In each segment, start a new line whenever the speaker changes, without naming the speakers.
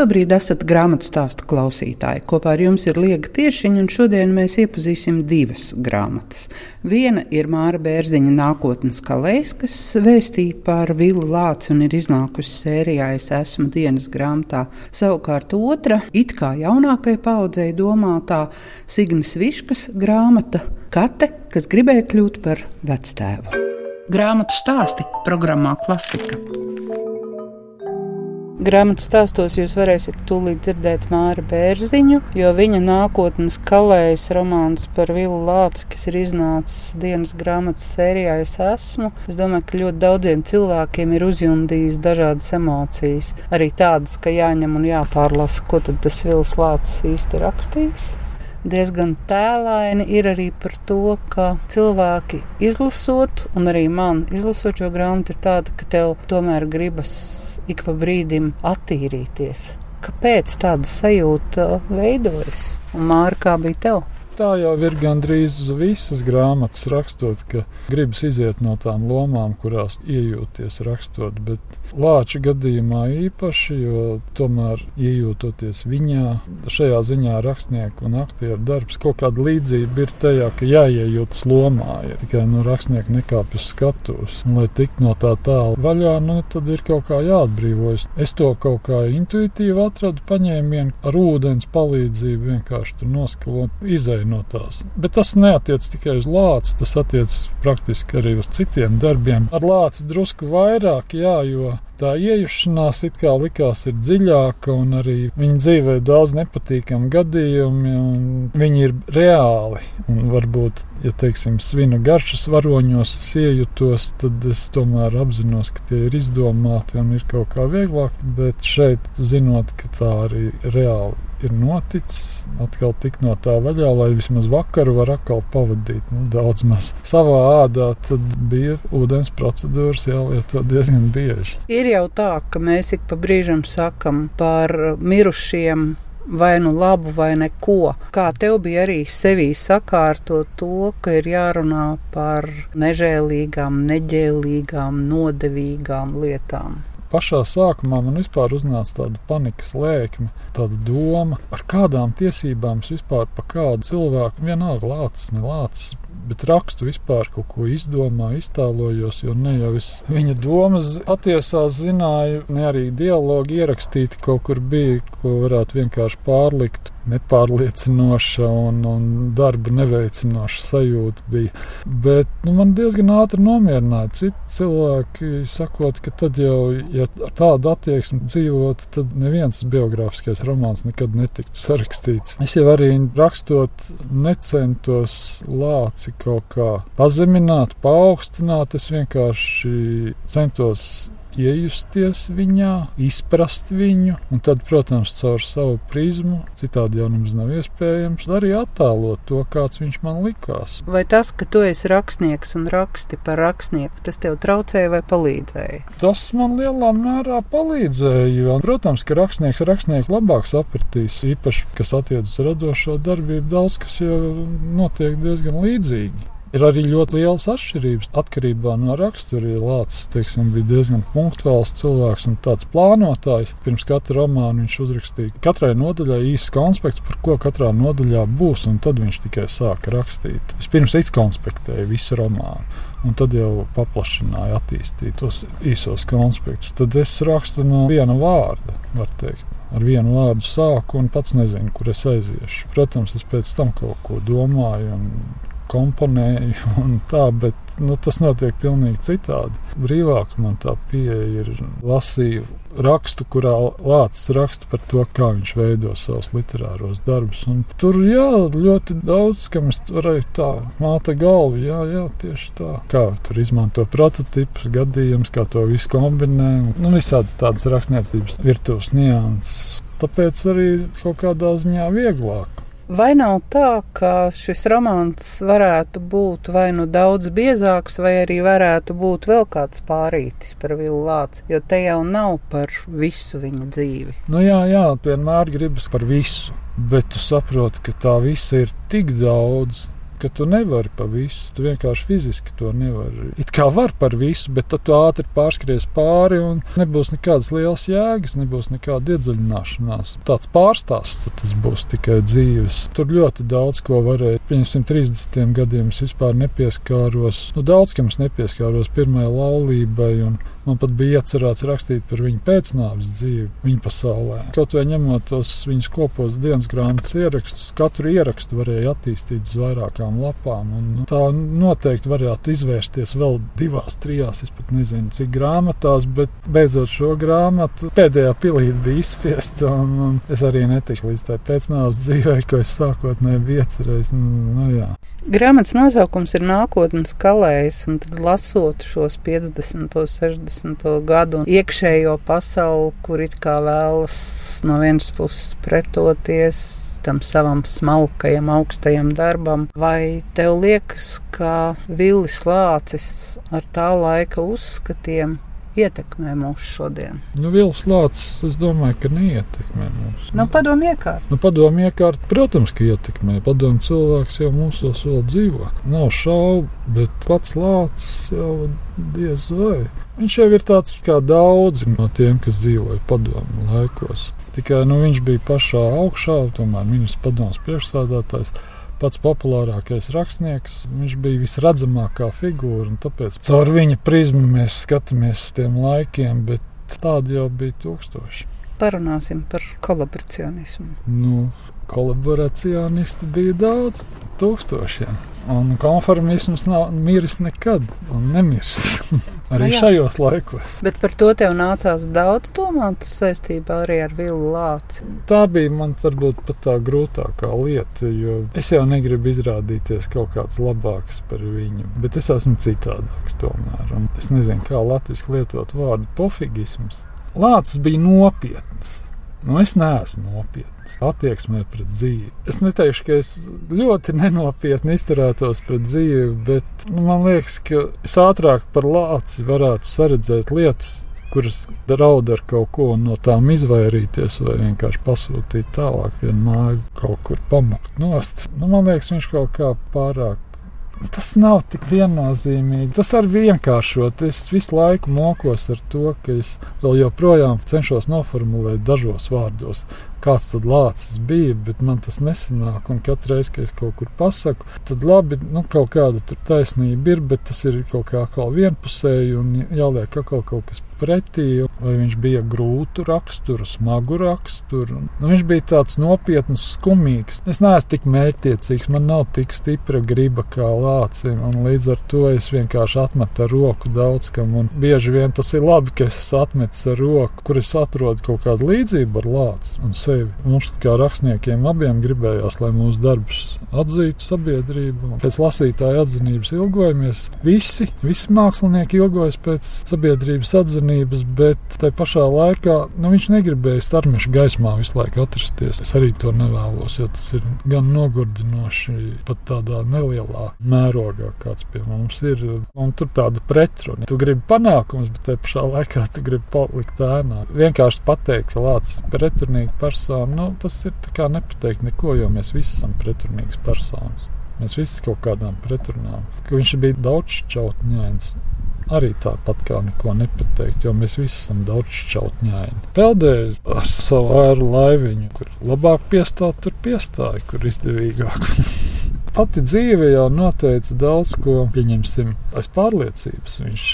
Šobrīd esat grāmatu stāstu klausītāji. Kopā ar jums ir Liega Piešiņa, un šodien mēs iepazīsim divas grāmatas. Viena ir Māra Bērziņa nākotnes kalējs, kas vēstīja par Vilu Lāci un ir iznākusi sērijā Es esmu dienas grāmatā. Savukārt otra, it kā jaunākai paudzei domātā Signas Viškas grāmata Kate, kas gribēja kļūt par vectēvu. Grāmatu stāsti programmā Klasika. Grāmatā stāstos jūs varēsiet tūlīt dzirdēt Māra Bērziņu, jo viņa nākotnes kalējas romāns par Vilu Lāci, kas ir iznācis dienas grāmatas sērijā, es esmu. Es domāju, ka ļoti daudziem cilvēkiem ir uzjundījis dažādas emocijas. Arī tādas, ka jāņem un jāpārlasa, ko tad tas Vils Lācis īsti rakstījis diezgan tēlaini ir arī par to, ka cilvēki izlasot, un arī man izlasot šo grāmatu, ir tāda, ka tev tomēr gribas ik pa brīdim attīrīties. Kāpēc tāda sajūta veidojas? Un Mārka, kā bija tev?
Tā jau ir gandrīz visas grāmatas rakstot, ka gribas iziet no tām lomām, kurās iejūties rakstot. Bet Lāča gadījumā īpaši, jo tomēr iejūtoties viņā, šajā ziņā rakstnieku un aktieru darbs kaut kāda līdzība ir tajā, ka jāiejūtas lomā, ja tikai nu, rakstnieki nekāpj uz skatuves. Un, lai tiktu no tā tālu vaļā, nu, tad ir kaut kā jāatbrīvojas. Es to kaut kā intuitīvi atradu, paņēmienu ar ūdens palīdzību vienkārši tur noskalot, izēju no tās. Bet tas neatiec tikai uz lāci, tas attiec praktiski arī uz citiem darbiem. Ar lāci drusku vairāk, jā, jo tā iejušanās it kā likās ir dziļāka, un arī viņa dzīvē ir daudz nepatīkamu gadījumu, un viņi ir reāli. Un varbūt, ja teiksim, svinu garšas varoņos es iejutos, tad es tomēr apzinos, ka tie ir izdomāti un ir kaut kā vieglāk, bet šeit zinot, ka tā arī reāli ir noticis, atkal tik no tā vaļā, lai vismaz vakaru var atkal pavadīt nu, daudz maz savā ādā, bija ūdens procedūras jālieto diezgan bieži.
Ir jau tā, ka mēs ik pa brīžam sakam par mirušiem vai nu labu, vai neko. Kā tev bija arī sevī sakārtot to, ka ir jārunā par nežēlīgām, neģēlīgām, nodevīgām lietām?
Pašā sākumā man vispār uznāca tāda panikas lēkme, tāda doma, ar kādām tiesībām es vispār par kādu cilvēku, vienalga lācis, nelācis, bet rakstu vispār kaut ko izdomāju, iztēlojos, jo ne jau es viņa domas patiesā zināju, ne arī dialogi ierakstīti kaut kur bija, ko varētu vienkārši pārlikt. Nepārliecinoša un, un darba neveicinoša sajūta bija. Bet nu, man diezgan ātri nomierināja. Citi cilvēki sakot, ka tad jau, ja ar tādu attieksmi dzīvotu, tad neviens biogrāfiskais romāns nekad netiktu sarakstīts. Es jau arī rakstot, necentos lāci kaut kā pazemināt, paaugstināt. Es vienkārši centos iejusties viņā, izprast viņu, un tad, protams, caur savu prizmu, citādi jau nemaz nav iespējams, arī attēlot to, kāds viņš man likās.
Vai tas, ka tu esi rakstnieks un raksti par rakstnieku, tas tev traucēja vai palīdzēja?
Tas man lielā mērā palīdzēja, jo, protams, ka rakstnieks rakstnieku labāk sapratīs, īpaši, kas attiecas uz radošo darbību, daudz kas jau notiek diezgan līdzīgi. Ir arī ļoti lielas atšķirības atkarībā no rakstura. Lācis teiksim, bija diezgan punktuāls cilvēks un tāds plānotājs. Pirms katra romāna viņš uzrakstīja katrai nodaļai īsts konspekts, par ko katrā nodaļā būs, un tad viņš tikai sāka rakstīt. Vispirms izkonspektēja visu romānu. Un tad jau paplašināja, attīstīja tos īsos konspektus. Tad es rakstu no viena vārda, var teikt ar vienu vārdu sāku un pats nezinu, kur es aiziešu. Protams, es pēc tam kaut ko domāju un komponēju un tā, bet nu, tas notiek pilnīgi citādi. Brīvāk man tā pieeja ir lasīju rakstu, kurā Lācis raksta par to, kā viņš veido savus literāros darbus. Un tur jā, ļoti daudz, kam es varēju tā māte galvu, jā, jā, tieši tā. Kā tur izmanto prototipus, gadījumus, kā to visu kombinē. Nu, visādas tādas rakstniecības virtuves nianses. Tāpēc arī kaut kādā ziņā vieglāk.
Vai nav tā, ka šis romāns varētu būt vai nu daudz biezāks, vai arī varētu būt vēl kāds pārītis par Vilnu Lāci? Jo te jau nav par visu viņa dzīvi.
Nu jā, jā, vienmēr gribas par visu. bet tu saproti, ka tā visa ir tik daudz ka tu nevari pa visu. Tu vienkārši fiziski to nevari. It kā var par visu, bet tad tu ātri pārskries pāri un nebūs nekādas lielas jēgas, nebūs nekāda iedziļināšanās. Tāds pārstāsts tas būs tikai dzīves. Tur ļoti daudz ko varēja. Piemēram, 30 gadiem es vispār nepieskāros. Nu, daudz kam es nepieskāros pirmajai laulībai. Man pat bija iecerēts rakstīt par viņu pēcnāves dzīvi, viņa pasaulē. Kaut vai ņemot tos viņas kopos dienas grāmatas ierakstus, katru ierakstu varēja attīstīt uz vairākām lapām. Nu, tā noteikti varētu izvērsties vēl divās, trijās, es pat nezinu, cik grāmatās, bet beidzot šo grāmatu pēdējā pilīte bija izspiesta. Es arī netiku līdz tai pēcnāves dzīvei, ko es sākotnēji biju iecerējis. Nu, jā.
Grāmatas nosaukums ir nākotnes kalējs, un tad lasot šos 50, 60 gadu iekšējo pasauli, kur it kā vēlas no vienas puses pretoties tam savam smalkajam, augstajam darbam, vai tev liekas, ka Vilnis Lācis ar tā laika uzskatiem ietekmē mūs šodien?
Nu, Vils Lācis, es domāju, ka neietekmē mūs.
Nu, padomu iekārt.
Nu, padomu iekārt, protams, ka ietekmē. Padomu cilvēks jau mūsos vēl dzīvo. Nav šaubu, bet pats Lācis jau diez vai. Viņš jau ir tāds kā daudzi no tiem, kas dzīvoja padomu laikos. Tikai nu, viņš bija pašā augšā, tomēr ministrs padomus priekšsādātājs pats populārākais rakstnieks. Viņš bija visredzamākā figūra, un tāpēc caur viņa prizmu mēs skatāmies uz tiem laikiem, bet tādi jau bija tūkstoši.
Parunāsim par kolaboracionismu.
Nu, kolaboracionisti bija daudz, tūkstošiem. Un konformisms nav miris nekad, un nemirs arī no nu šajos laikos.
Bet par to tev nācās daudz domāt saistībā arī ar Vilnu Lāci.
Tā bija man varbūt pat tā grūtākā lieta, jo es jau negribu izrādīties kaut kāds labāks par viņu, bet es esmu citādāks tomēr. Un es nezinu, kā latviešu lietot vārdu pofigisms. Lācis bija nopietns. Nu, es neesmu nopietns attieksmē pret dzīvi. Es neteikšu, ka es ļoti nenopietni izturētos pret dzīvi, bet nu, man liekas, ka es ātrāk par lāci varētu saredzēt lietas, kuras draud ar kaut ko no tām izvairīties, vai vienkārši pasūtīt tālāk vienu māju, kaut kur pamukt nost. Nu, man liekas, viņš kaut kā pārāk Tas nav tik viennozīmīgi. Tas arī vienkāršot. Es visu laiku mokos ar to, ka es vēl joprojām cenšos noformulēt dažos vārdos, kāds tad lācis bija, bet man tas nesanāk. Un katru reizi, kad es kaut kur pasaku, tad labi, nu, kaut kāda taisnība ir, bet tas ir kaut kā atkal vienpusēji un jāliek atkal kaut kas pretī. Vai viņš bija grūtu raksturu, smagu raksturu. Nu, viņš bija tāds nopietns, skumīgs. Es neesmu tik mērķtiecīgs, man nav tik stipra griba kā lācim, un līdz ar to es vienkārši atmetu ar roku daudz kam. Un bieži vien tas ir labi, ka es atmetu ar roku, kur es atrodu kaut kādu līdzību ar lāci sevi. Mums, kā rakstniekiem, abiem gribējās, lai mūsu darbus atzītu sabiedrību. Pēc lasītāja atzinības ilgojamies. Visi, visi mākslinieki ilgojas pēc sabiedrības atzinības, bet tajā pašā laikā nu, viņš negribēja starmešu gaismā visu laiku atrasties. Es arī to nevēlos, jo tas ir gan nogurdinoši, pat tādā nelielā mērogā, kāds pie mums ir. Un tur tāda pretruna. Tu gribi panākumus, bet tajā pašā laikā tu gribi palikt ēnā. Vienkārši pateikt, ka lācis ir pretrunīga persona, nu, tas ir nepateikt neko, jo mēs visi esam pretrunīgas personas. Mēs visi kaut kādām pretrunām. Ka viņš bija daudz šķautņains. Arī tāpat kā neko nepateikt, jo mēs visi esam daudz šķautņaini. Peldēju ar savu ēru laiviņu, kur labāk piestāt, tur piestāja, kur izdevīgāk. Pati dzīve jau noteica daudz ko, pieņemsim, aiz pārliecības. Viņš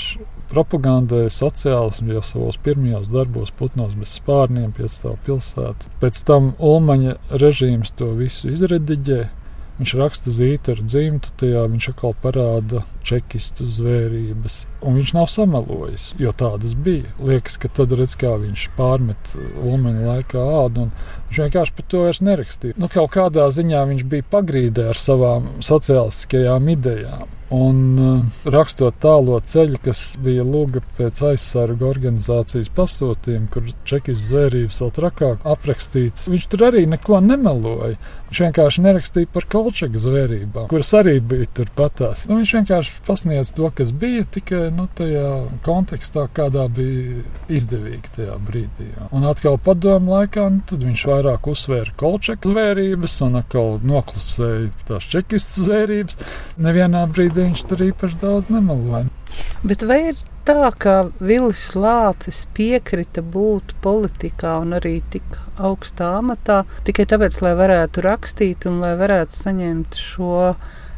propagandēja sociālismu jau savos pirmajos darbos, Putnos bez spārniem, pietstāv pilsētu. Pēc tam Ulmaņa režīms to visu izrediģēja. Viņš raksta zīti ar dzimtu, tajā viņš atkal parāda čekistu zvērības. Un viņš nav samelojis, jo tādas bija. Liekas, ka tad redz, kā viņš pārmet ulmeņa laikā ādu, un viņš vienkārši par to vairs nerakstīja. Nu, kaut kādā ziņā viņš bija pagrīdē ar savām sociālistiskajām idejām. Un uh, rakstot tālo ceļu, kas bija lūga pēc aizsargu organizācijas pasūtījuma, kur čekijas zvērības vēl trakāk aprakstītas, viņš tur arī neko nemeloja. Viņš vienkārši nerakstīja par kolčaku zvērībām, kuras arī bija turpatās. Nu, viņš vienkārši pasniedz to, kas bija tikai nu, tajā kontekstā, kādā bija izdevīgi tajā brīdī. Un atkal padomu laikā nu, viņš vairāk uzsvēra kolčeku zvērības un atkal noklusēja tās čekistu zvērības. Nevienā brīdī viņš tur īpaši daudz nemeloja.
Bet vai ir tā, ka Vilis Lācis piekrita būt politikā un arī tik augstā amatā tikai tāpēc, lai varētu rakstīt un lai varētu saņemt šo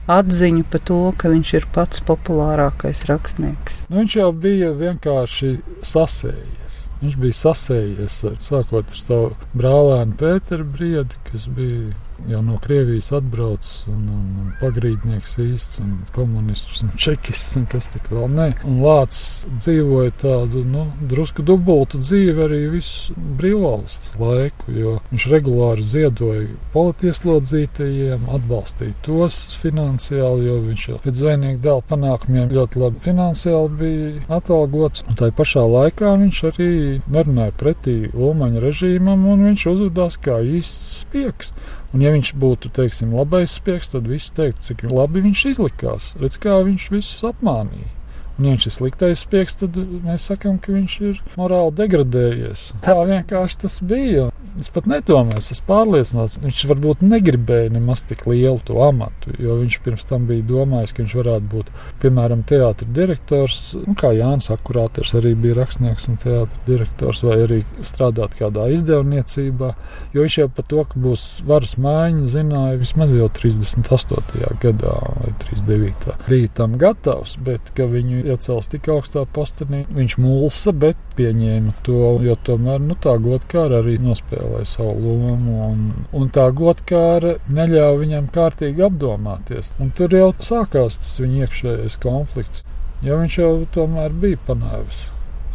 atziņu par to, ka viņš ir pats populārākais rakstnieks.
Nu, viņš jau bija vienkārši sasējies. Viņš bija sasējies ar, sākot ar savu brālēnu Pēteru Briedi, kas bija jau no Krievijas atbraucis un, un, un pagrīdnieks īsts un komunists un čekists un kas tik vēl ne. Un Lācis dzīvoja tādu, nu, drusku dubultu dzīvi arī visu brīvvalsts laiku, jo viņš regulāri ziedoja politieslodzītajiem, atbalstīja tos finansiāli, jo viņš jau pēc zvejnieku dēla panākumiem ļoti labi finansiāli bija atalgots. Un tā pašā laikā viņš arī nerunāja pretī Ulmaņa režīmam un viņš uzvedās kā īsts spiegs. Un, ja viņš būtu teiksim, labais spēks, tad viss teikt, cik labi viņš izlikās. Redz, kā viņš visus apmānīja. Un, viņš ir sliktais spēks, tad mēs sakām, ka viņš ir morāli degradējies. Tā vienkārši tas bija. Es pat nedomāju, es esmu pārliecināts, viņš varbūt negribēja nemaz tik lielu to amatu, jo viņš pirms tam bija domājis, ka viņš varētu būt, piemēram, teātris direktors, nu, kā Jānis Akurāters arī bija rakstnieks un teātris direktors, vai arī strādāt kādā izdevniecībā, jo viņš jau par to, ka būs varas maiņa, zināja vismaz jau 38. gadā vai 39. bija tam gatavs, bet ka viņu iecels tik augstā postenī, viņš mulsa, bet pieņēma to, jo tomēr, nu, tā godkāra arī nospēlēja savu lomu, un, un tā godkāra neļāva viņam kārtīgi apdomāties. Un tur jau sākās tas viņa iekšējais konflikts, jo viņš jau tomēr bija panāvis.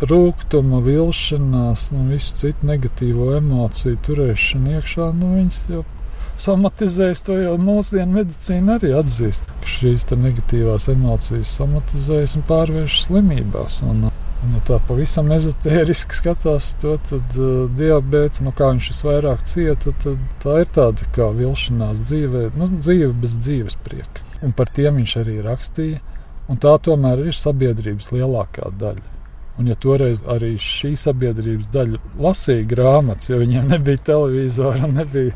Rūkuma, vilšanās, nu, visu citu negatīvo emociju turēšanu iekšā, nu, viņas jau somatizējas. To jau mūsdienu medicīna arī atzīst, ka šīs negatīvās emocijas somatizējas un pārvēršas slimībās. Un, Un, ja tā pavisam ezotēriski skatās to, tad uh, diabetes, nu, kā viņš visvairāk cieta, tad tā ir tāda kā vilšanās dzīvē, nu, dzīve bez dzīves prieka. Un par tiem viņš arī rakstīja. Un tā tomēr ir sabiedrības lielākā daļa. Un, ja toreiz arī šī sabiedrības daļa lasīja grāmatas, jo viņiem nebija televizora, nebija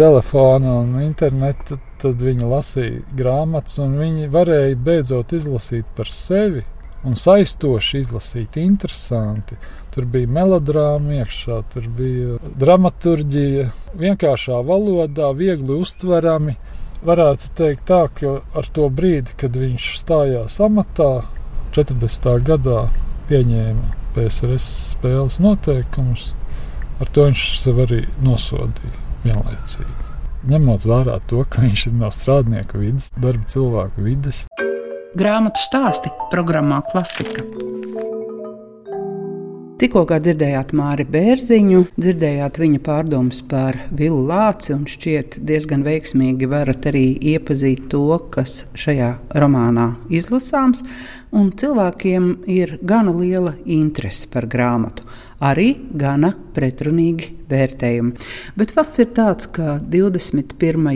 telefona un interneta, tad viņi lasīja grāmatas, un viņi varēja beidzot izlasīt par sevi un saistoši izlasīt, interesanti. Tur bija melodrāma iekšā, tur bija dramaturgija, vienkāršā valodā, viegli uztverami. Varētu teikt tā, ka ar to brīdi, kad viņš stājās amatā, 40. gadā pieņēma PSRS spēles noteikumus, ar to viņš sev arī nosodīja vienlaicīgi. Ņemot vērā to, ka viņš ir no strādnieku vidas, darba cilvēku vidas.
Grāmatu stāsti programmā Klasika. Tikko dzirdējāt Māri Bērziņu, dzirdējāt viņa pārdomas par Vilu Lāci, un šķiet diezgan veiksmīgi varat arī iepazīt to, kas šajā romānā izlasāms, un cilvēkiem ir gana liela interese par grāmatu arī gana pretrunīgi vērtējumi. Bet fakts ir tāds, ka 21.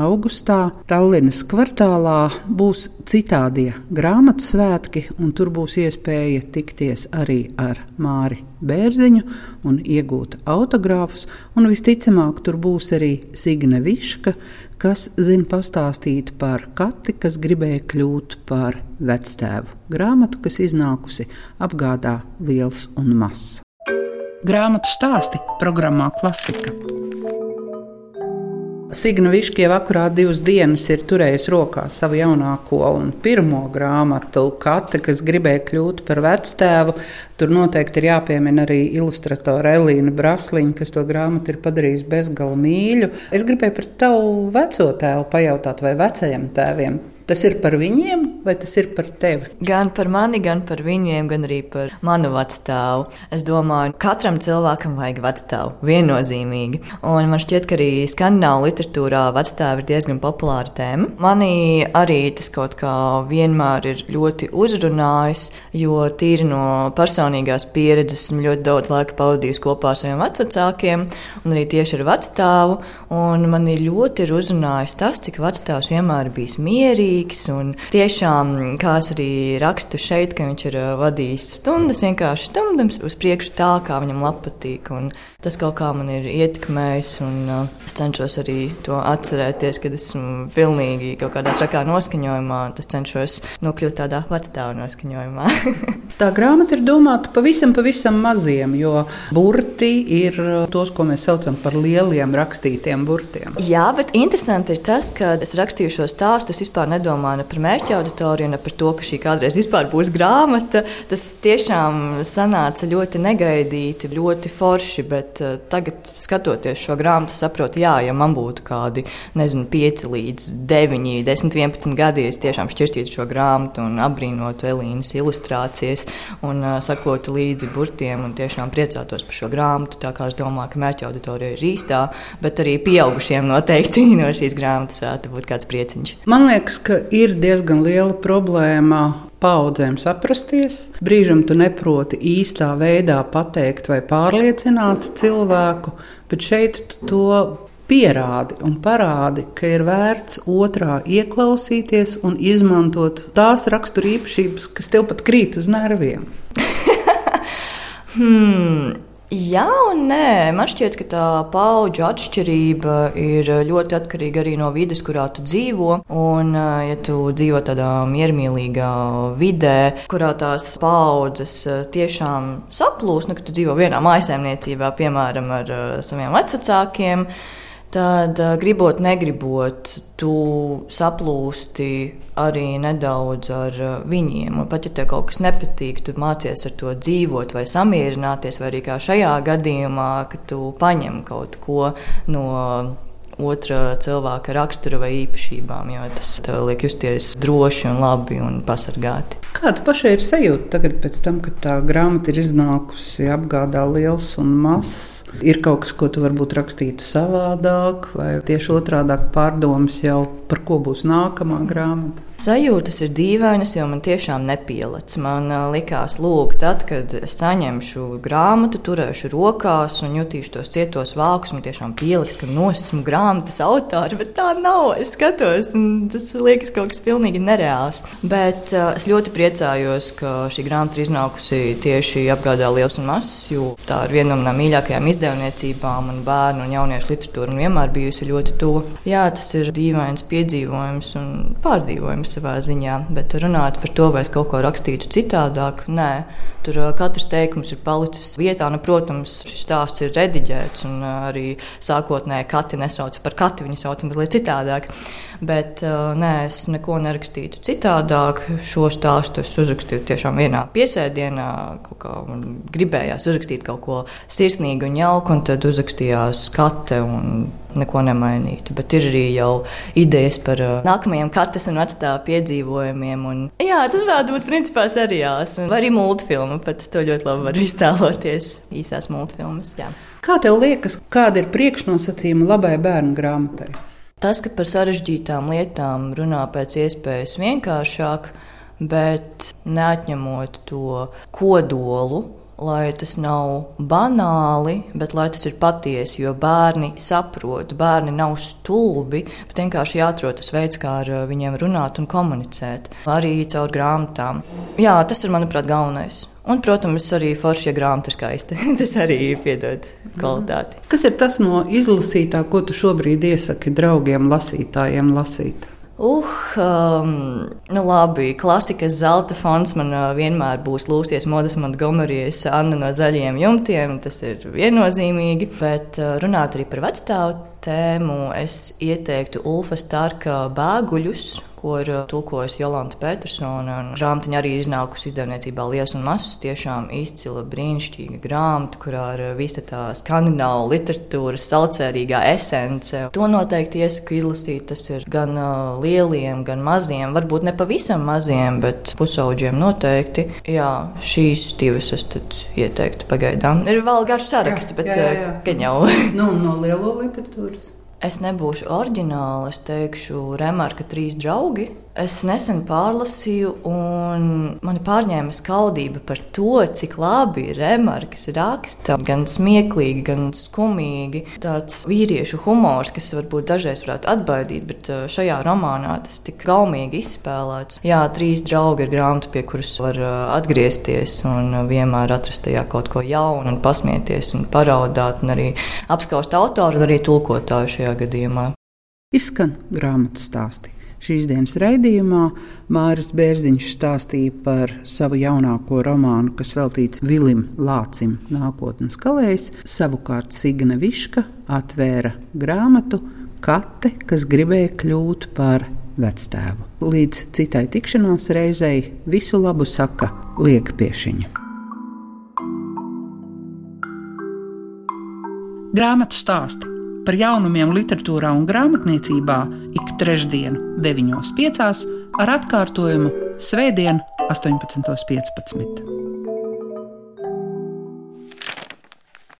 augustā Tallinas kvartālā būs citādie grāmatu svētki, un tur būs iespēja tikties arī ar Māri Bērziņu un iegūt autogrāfus. Un visticamāk, tur būs arī Signe Viška, kas zina pastāstīt par kati, kas gribēja kļūt par vectēvu. Grāmatu, kas iznākusi apgādā liels un mazs. Grāmatu stāsti programmā Klasika. Signa Viška jau akurāt divas dienas ir turējusi rokā savu jaunāko un pirmo grāmatu, Kate, kas gribēja kļūt par vectēvu. Tur noteikti ir jāpiemina arī ilustratora Elīna Brasliņa, kas to grāmatu ir padarījusi bezgala mīļu. Es gribēju par tavu veco tēvu pajautāt, vai vecajiem tēviem Tas ir par viņiem, vai tas ir par tevi?
Gan par mani, gan par viņiem, gan arī par manu vecstāvu. Es domāju, katram cilvēkam vajag vecstāvu. Viennozīmīgi. Un man šķiet, ka arī skandinālu literatūrā vecstāvi ir diezgan populāra tēma. Manī arī tas kaut kā vienmēr ir ļoti uzrunājis, jo tīri no personīgās pieredzes esmu ļoti daudz laika pavadījis kopā ar saviem vecākiem, un arī tieši ar vecstāvu. Man ļoti ir uzrunājis tas, cik vecstāvs vienmēr bijis mierīgs. Tiešām, kā es arī rakstu šeit, ka viņš ir vadījis stundas, vienkārši stundams uz priekšu tā, kā viņam patīk. Tas kaut kā man ir ietekmējis, un es cenšos arī to atcerēties, kad esmu pilnīgi kaut kādā trakā noskaņojumā. Es cenšos nokļūt tādā vecstāvu noskaņojumā.
Tā grāmata ir domāta pavisam, pavisam maziem, jo burti ir tos, ko mēs saucam par lieliem rakstītiem burtiem.
Jā, bet interesanti ir tas, ka es rakstīju šo stāstu. Es vispār nedomāju ne par mērķa auditoriju, ne par to, ka šī kādreiz būs grāmata. Tas tiešām sanāca ļoti negaidīti, ļoti forši. Bet uh, tagad, skatoties šo grāmatu, saprotu, jā, ja man būtu kādi nezinu, 5 līdz 9, 10, 11 gadi, es tiešām šķirstītu šo grāmatu un apbrīnotu Elīnas ilustrācijas un uh, sakotu līdzi burtiem un tiešām priecātos par šo grāmatu. Tā kā es domāju, ka mērķa auditorija ir īstā, bet arī pieaugušiem noteikti no šīs grāmatas varētu būt kāds prieciņš.
Man liekas, ka ir diezgan liela problēma paudzēm saprasties. Brīžam tu neproti īstā veidā pateikt vai pārliecināt cilvēku, bet šeit tu to pierādi un parādi, ka ir vērts otrā ieklausīties un izmantot tās raksturīpašības, kas tev pat krīt uz nerviem.
hmm. Jā, un nē. Man šķiet, ka tā paudžu atšķirība ir ļoti atkarīga arī no vidas, kurā tu dzīvo. Un, ja tu dzīvo tādā miermīlīgā vidē, kurā tās paudzes tiešām saplūst, nu, ka tu dzīvo vienā mājsaimniecībā, piemēram, ar saviem vecākiem, tad gribot, negribot, tu saplūsti arī nedaudz ar viņiem. Un pat ja tev kaut kas nepatīk, tu mācies ar to dzīvot vai samierināties, vai arī kā šajā gadījumā, ka tu paņem kaut ko no otra cilvēka rakstura vai īpašībām, jo tas tev liek justies droši un labi un pasargāti.
Kāda pašai ir sajūta tagad, tam, kad tā grāmata ir iznākusi apgādā liels un mazs? Ir kaut kas, ko tu varbūt rakstītu savādāk, vai tieši otrādi pārdomas jau par ko būs nākamā grāmata?
Sajūtas ir dīvainas, jo man tiešām nepielādes. Man likās, lūk, tad, kad es saņemšu grāmatu, turēšu rokās un jutīšu tos cietos vākus, man tiešām pieliks, ka nosmu grāmatas autori, bet tā nav. Es skatos, un tas liekas kaut kas pilnīgi nereāls. Bet uh, es ļoti priecājos, ka šī grāmata ir iznākusi tieši apgādā liels un mazs, jo tā ir viena no manām mīļākajām izdevniecībām un bērnu un jauniešu literatūra un vienmēr bijusi ļoti tuva. Jā, tas ir dīvains piedzīvojums un pārdzīvojums savā ziņā, bet runāt par to, vai es kaut ko rakstītu citādāk, nē. Tur katrs teikums ir palicis vietā. Nu, protams, šis stāsts ir rediģēts, un arī sākotnēji kati nesauca par kati, viņu sauca mazliet citādāk. Bet nē, es neko nerakstītu citādāk. Šo stāstu es uzrakstīju tiešām vienā piesēdienā, kā gribējās uzrakstīt kaut ko sirsnīgu un jauku, un tad uzrakstījās kate. Un neko nemainītu. Bet ir arī jau idejas par uh, nākamajiem katas un vecā piedzīvojumiem. Un, jā, tas varētu būt principā seriāls vai arī multfilma. Pat to ļoti labi varu iztēloties īsās multfilmas. Jā.
Kā tev liekas, kāda ir priekšnosacījuma labai bērnu grāmatai?
Tas, ka par sarežģītām lietām runā pēc iespējas vienkāršāk, bet neatņemot to kodolu lai tas nav banāli, bet lai tas ir patiesi, jo bērni saprot, bērni nav stulbi, bet vienkārši jāatrod tas veids, kā ar viņiem runāt un komunicēt. Arī caur grāmatām. Jā, tas ir, manuprāt, galvenais. Un, protams, arī forša grāmata ir skaista. tas arī piedod kvalitāti.
Kas ir tas no izlasītā, ko tu šobrīd iesaki draugiem, lasītājiem lasīt?
Uh, um, nu labi, klasikas zelta fonds man uh, vienmēr būs Lūsijas Modas Montgomerijas Anna no zaļiem jumtiem. Tas ir viennozīmīgi. Bet uh, runāt arī par vecstāvu tēmu, es ieteiktu Ulfa Starka bēguļus ko ir uh, tulkojusi Jolanta Petersona. Grāmatiņa arī ir iznākusi izdevniecībā Lies un Masas. Tiešām izcila, brīnišķīga grāmata, kurā ir uh, visa tā skandināla literatūras saucērīgā esence. To noteikti iesaku izlasīt. Tas ir gan uh, lieliem, gan maziem, varbūt ne pavisam maziem, bet pusauģiem noteikti. Jā, šīs divas es ieteiktu pagaidām. Ir vēl garš saraksts, bet jā, jā. gan jau.
nu, no lielo literatūras.
Es nebūšu oriģināli, es teikšu, remarka trīs draugi. Es nesen pārlasīju, un mani pārņēma skaudība par to, cik labi remarks raksta. Gan smieklīgi, gan skumīgi. Tāds vīriešu humors, kas varbūt dažreiz varētu atbaidīt, bet uh, šajā romānā tas tik gaumīgi izspēlēts. Jā, trīs draugi ir grāmata, pie kuras var uh, atgriezties un vienmēr atrast tajā kaut ko jaunu, un pasmieties un paraudāt, un arī apskaust autoru un arī tulkotāju šajā gadījumā.
Izskan grāmatu stāstī. Šīs dienas raidījumā Māris Bērziņš stāstīja par savu jaunāko romānu, kas veltīts Vilim Lācim, nākotnes kalējs. Savukārt Signa Viška atvēra grāmatu Kate, kas gribēja kļūt par vectēvu. Līdz citai tikšanās reizei visu labu saka Lieka Piešiņa. Grāmatu stāstu par jaunumiem literatūrā un grāmatniecībā ik trešdienu, 9.5. ar atkārtojumu Svētdien, 18.15.